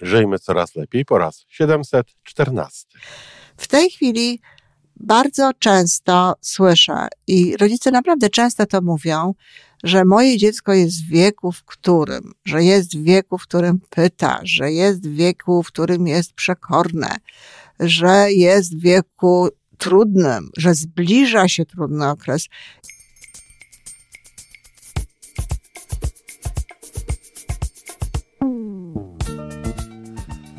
Żyjmy coraz lepiej po raz 714. W tej chwili bardzo często słyszę i rodzice naprawdę często to mówią, że moje dziecko jest w wieku, w którym, że jest w wieku, w którym pyta, że jest w wieku, w którym jest przekorne, że jest w wieku trudnym, że zbliża się trudny okres.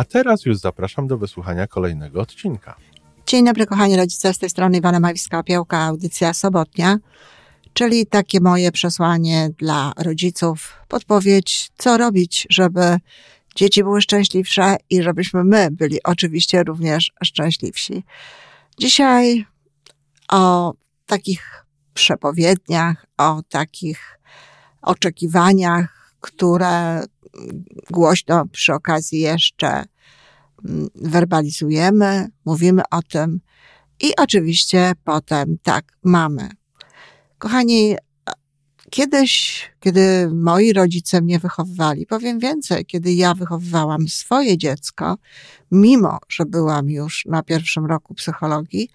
A teraz już zapraszam do wysłuchania kolejnego odcinka. Dzień dobry, kochani rodzice, z tej strony Iwana Majewska-Opiełka, audycja sobotnia, czyli takie moje przesłanie dla rodziców, podpowiedź, co robić, żeby dzieci były szczęśliwsze i żebyśmy my byli oczywiście również szczęśliwsi. Dzisiaj o takich przepowiedniach, o takich oczekiwaniach, które głośno przy okazji jeszcze mm, werbalizujemy, mówimy o tym i oczywiście potem tak mamy. Kochani, kiedyś, kiedy moi rodzice mnie wychowywali, powiem więcej, kiedy ja wychowywałam swoje dziecko, mimo że byłam już na pierwszym roku psychologii,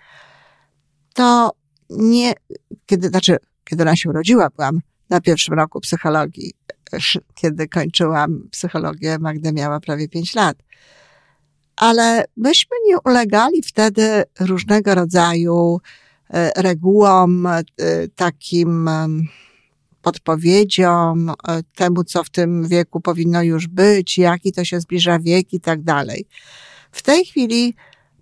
to nie, kiedy, znaczy, kiedy ona się urodziła, byłam na pierwszym roku psychologii, kiedy kończyłam psychologię, Magda miała prawie 5 lat. Ale myśmy nie ulegali wtedy różnego rodzaju e, regułom, e, takim podpowiedziom, e, temu, co w tym wieku powinno już być, jaki to się zbliża wiek i tak dalej. W tej chwili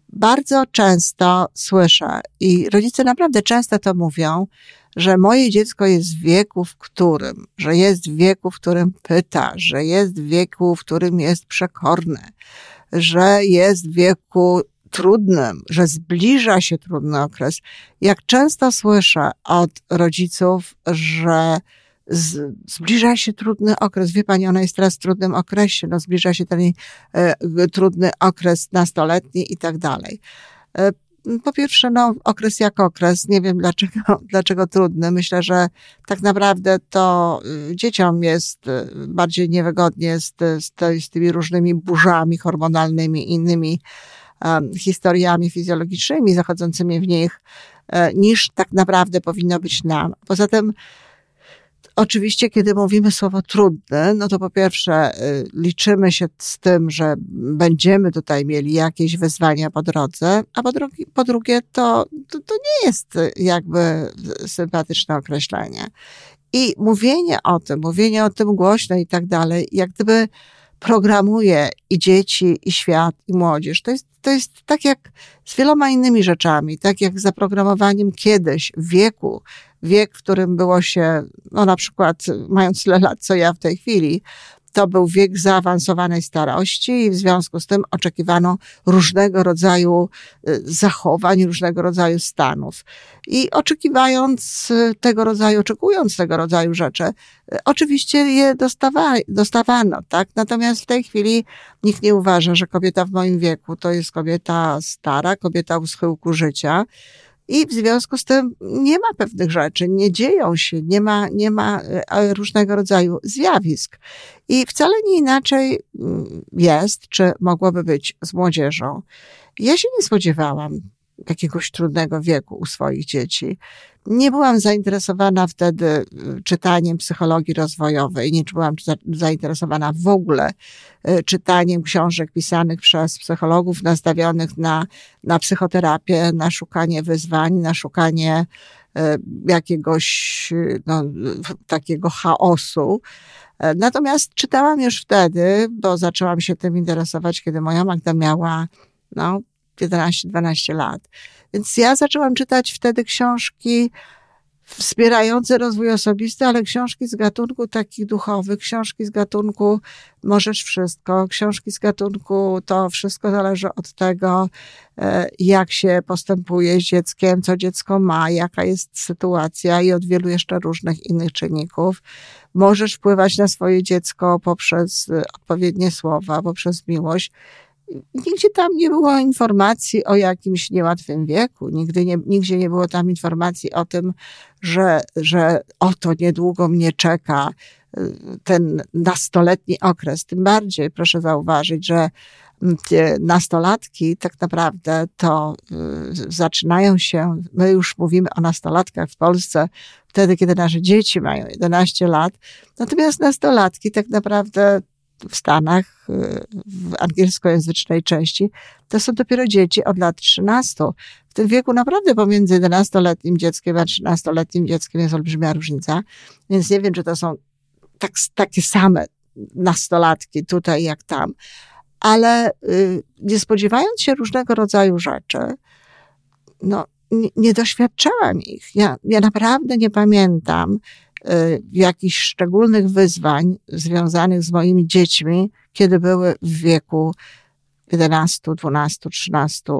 bardzo często słyszę i rodzice naprawdę często to mówią, że moje dziecko jest w wieku, w którym, że jest w wieku, w którym pyta, że jest w wieku, w którym jest przekorne, że jest w wieku trudnym, że zbliża się trudny okres. Jak często słyszę od rodziców, że z, zbliża się trudny okres. Wie pani, ona jest teraz w trudnym okresie, no zbliża się ten e, trudny okres nastoletni i tak dalej. E, po pierwsze, no, okres jak okres. Nie wiem dlaczego, dlaczego trudny. Myślę, że tak naprawdę to y, dzieciom jest y, bardziej niewygodnie z, z, z tymi różnymi burzami hormonalnymi i innymi um, historiami fizjologicznymi zachodzącymi w nich, um, niż tak naprawdę powinno być nam. Poza tym, Oczywiście, kiedy mówimy słowo trudne, no to po pierwsze y, liczymy się z tym, że będziemy tutaj mieli jakieś wyzwania po drodze, a po, drugi, po drugie to, to, to nie jest jakby sympatyczne określenie. I mówienie o tym, mówienie o tym głośno i tak dalej, jak gdyby programuje i dzieci, i świat, i młodzież. To jest, to jest tak jak z wieloma innymi rzeczami, tak jak zaprogramowaniem kiedyś w wieku, wiek, w którym było się, no na przykład mając tyle lat, co ja w tej chwili, to był wiek zaawansowanej starości i w związku z tym oczekiwano różnego rodzaju y, zachowań, różnego rodzaju stanów. I oczekiwając y, tego rodzaju, oczekując tego rodzaju rzeczy, y, oczywiście je dostawa, dostawano, tak? Natomiast w tej chwili nikt nie uważa, że kobieta w moim wieku to jest kobieta stara, kobieta u schyłku życia, i w związku z tym nie ma pewnych rzeczy, nie dzieją się, nie ma, nie ma e, różnego rodzaju zjawisk. I wcale nie inaczej mm, jest, czy mogłoby być z młodzieżą. Ja się nie spodziewałam jakiegoś trudnego wieku u swoich dzieci. Nie byłam zainteresowana wtedy y, czytaniem psychologii rozwojowej, nie byłam zainteresowana w ogóle y, czytaniem książek pisanych przez psychologów nastawionych na, na psychoterapię, na szukanie wyzwań, na szukanie y, jakiegoś no, takiego chaosu. Natomiast czytałam już wtedy, bo zaczęłam się tym interesować, kiedy moja Magda miała no, 11-12 lat. Więc ja zaczęłam czytać wtedy książki wspierające rozwój osobisty, ale książki z gatunku takich duchowych, książki z gatunku możesz wszystko, książki z gatunku to wszystko zależy od tego, e, jak się postępuje z dzieckiem, co dziecko ma, jaka jest sytuacja i od wielu jeszcze różnych innych czynników. Możesz wpływać na swoje dziecko poprzez odpowiednie słowa, poprzez miłość. Nigdzie tam nie było informacji o jakimś niełatwym wieku, nigdy nie, nigdzie nie było tam informacji o tym, że, że oto niedługo mnie czeka y, ten nastoletni okres. Tym bardziej proszę zauważyć, że te nastolatki tak naprawdę to y, zaczynają się, my już mówimy o nastolatkach w Polsce, wtedy, kiedy nasze dzieci mają 11 lat, natomiast nastolatki tak naprawdę w Stanach, y, w angielskojęzycznej części, to są dopiero dzieci od lat 13. W tym wieku naprawdę pomiędzy 11-letnim dzieckiem a 13-letnim dzieckiem jest olbrzymia różnica, więc nie wiem, czy to są tak, takie same nastolatki tutaj jak tam, ale y, nie spodziewając się różnego rodzaju rzeczy, no, nie, nie doświadczałam ich. Ja, ja naprawdę nie pamiętam, jakichś szczególnych wyzwań związanych z moimi dziećmi, kiedy były w wieku 11, 12, 13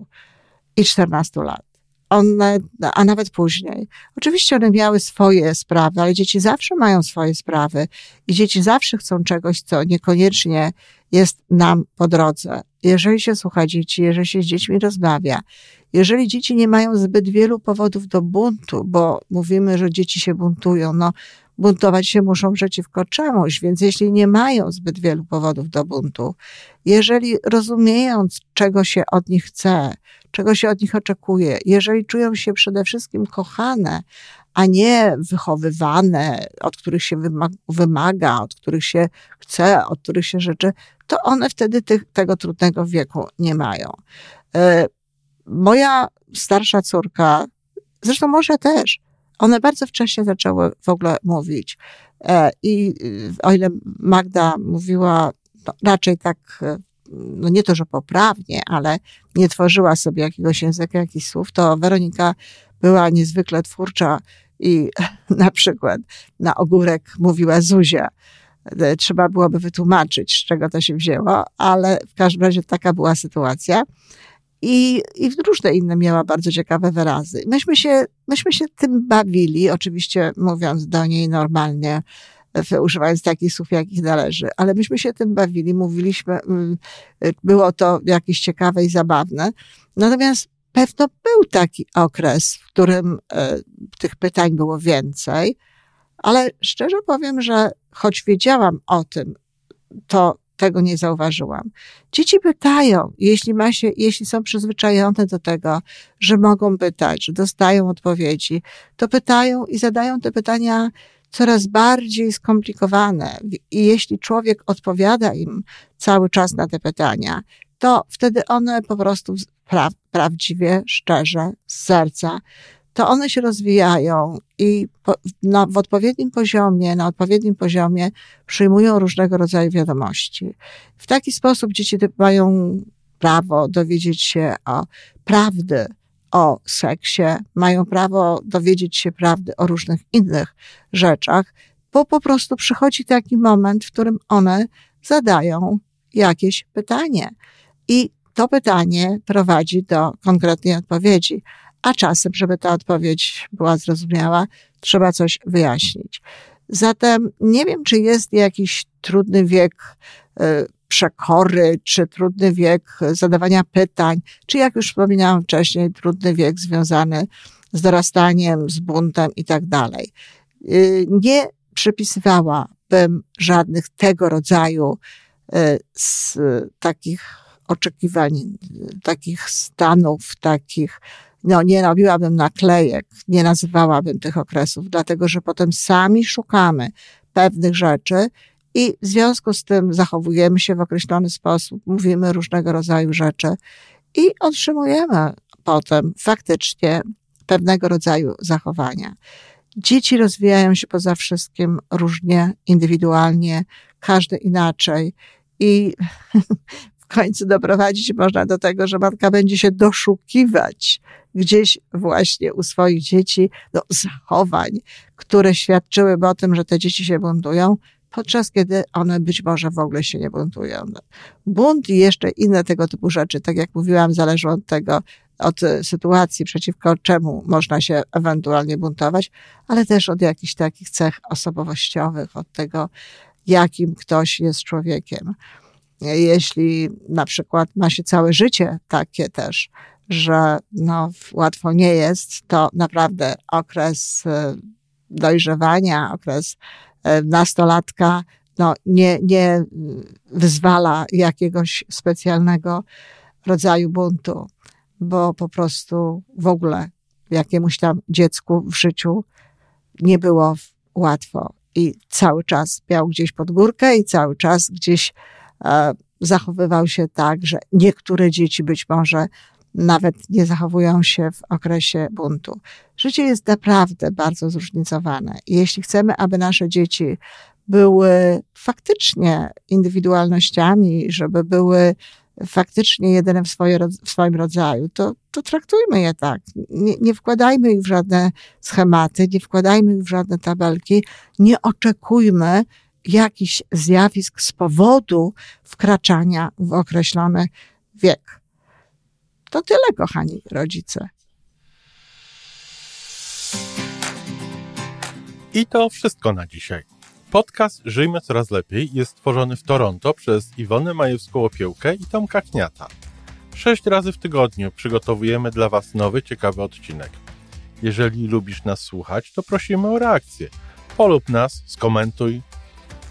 i 14 lat. One, a nawet później. Oczywiście one miały swoje sprawy, ale dzieci zawsze mają swoje sprawy i dzieci zawsze chcą czegoś, co niekoniecznie jest nam po drodze. Jeżeli się słucha dzieci, jeżeli się z dziećmi rozmawia, jeżeli dzieci nie mają zbyt wielu powodów do buntu, bo mówimy, że dzieci się buntują, no buntować się muszą przeciwko czemuś, więc jeśli nie mają zbyt wielu powodów do buntu, jeżeli rozumiejąc, czego się od nich chce, czego się od nich oczekuje, jeżeli czują się przede wszystkim kochane, a nie wychowywane, od których się wymaga, od których się chce, od których się życzy, to one wtedy tych, tego trudnego wieku nie mają. E, moja starsza córka, zresztą może też, one bardzo wcześnie zaczęły w ogóle mówić. E, I o ile Magda mówiła no, raczej tak, e, no nie to, że poprawnie, ale nie tworzyła sobie jakiegoś języka, jakichś słów, to Weronika była niezwykle twórcza i na przykład na ogórek mówiła Zuzia. E, trzeba byłoby wytłumaczyć, z czego to się wzięło, ale w każdym razie taka była sytuacja i, i różne inne miała bardzo ciekawe wyrazy. Myśmy się, myśmy się tym bawili, oczywiście mówiąc do niej normalnie, używając takich słów, jakich należy, ale myśmy się tym bawili, mówiliśmy, mm, było to jakieś ciekawe i zabawne. Natomiast pewno był taki okres, w którym e, tych pytań było więcej, ale szczerze powiem, że choć wiedziałam o tym, to tego nie zauważyłam. Dzieci pytają, jeśli, ma się, jeśli są przyzwyczajone do tego, że mogą pytać, że dostają odpowiedzi, to pytają i zadają te pytania coraz bardziej skomplikowane. I jeśli człowiek odpowiada im cały czas na te pytania, to wtedy one po prostu pra prawdziwie, szczerze, z serca to one się rozwijają i po, na, w odpowiednim poziomie, na odpowiednim poziomie przyjmują różnego rodzaju wiadomości. W taki sposób dzieci mają prawo dowiedzieć się o prawdy o seksie, mają prawo dowiedzieć się prawdy o różnych innych rzeczach, bo po prostu przychodzi taki moment, w którym one zadają jakieś pytanie. I to pytanie prowadzi do konkretnej odpowiedzi a czasem, żeby ta odpowiedź była zrozumiała, trzeba coś wyjaśnić. Zatem nie wiem, czy jest jakiś trudny wiek e, przekory, czy trudny wiek zadawania pytań, czy jak już wspominałam wcześniej, trudny wiek związany z dorastaniem, z buntem i tak dalej. E, nie przypisywałabym żadnych tego rodzaju e, z takich oczekiwań, takich stanów, takich no, nie robiłabym naklejek, nie nazywałabym tych okresów, dlatego że potem sami szukamy pewnych rzeczy i w związku z tym zachowujemy się w określony sposób, mówimy różnego rodzaju rzeczy i otrzymujemy potem faktycznie pewnego rodzaju zachowania. Dzieci rozwijają się poza wszystkim różnie, indywidualnie, każdy inaczej i końcu doprowadzić można do tego, że matka będzie się doszukiwać gdzieś właśnie u swoich dzieci do zachowań, które świadczyłyby o tym, że te dzieci się buntują, podczas kiedy one być może w ogóle się nie buntują. Bunt i jeszcze inne tego typu rzeczy, tak jak mówiłam, zależą od tego, od sytuacji, przeciwko czemu można się ewentualnie buntować, ale też od jakichś takich cech osobowościowych, od tego, jakim ktoś jest człowiekiem. Jeśli na przykład ma się całe życie takie też, że no, łatwo nie jest, to naprawdę okres e, dojrzewania, okres e, nastolatka no, nie, nie wyzwala jakiegoś specjalnego rodzaju buntu, bo po prostu w ogóle jakiemuś tam dziecku w życiu nie było łatwo i cały czas miał gdzieś pod górkę i cały czas gdzieś zachowywał się tak, że niektóre dzieci być może nawet nie zachowują się w okresie buntu. Życie jest naprawdę bardzo zróżnicowane. Jeśli chcemy, aby nasze dzieci były faktycznie indywidualnościami, żeby były faktycznie jedyne w, swoje, w swoim rodzaju, to, to traktujmy je tak. Nie, nie wkładajmy ich w żadne schematy, nie wkładajmy ich w żadne tabelki, nie oczekujmy jakichś zjawisk z powodu wkraczania w określony wiek. To tyle, kochani rodzice. I to wszystko na dzisiaj. Podcast Żyjmy Coraz Lepiej jest stworzony w Toronto przez Iwonę Majewską-Opiełkę i Tomka Kniata. Sześć razy w tygodniu przygotowujemy dla Was nowy, ciekawy odcinek. Jeżeli lubisz nas słuchać, to prosimy o reakcję. Polub nas, skomentuj,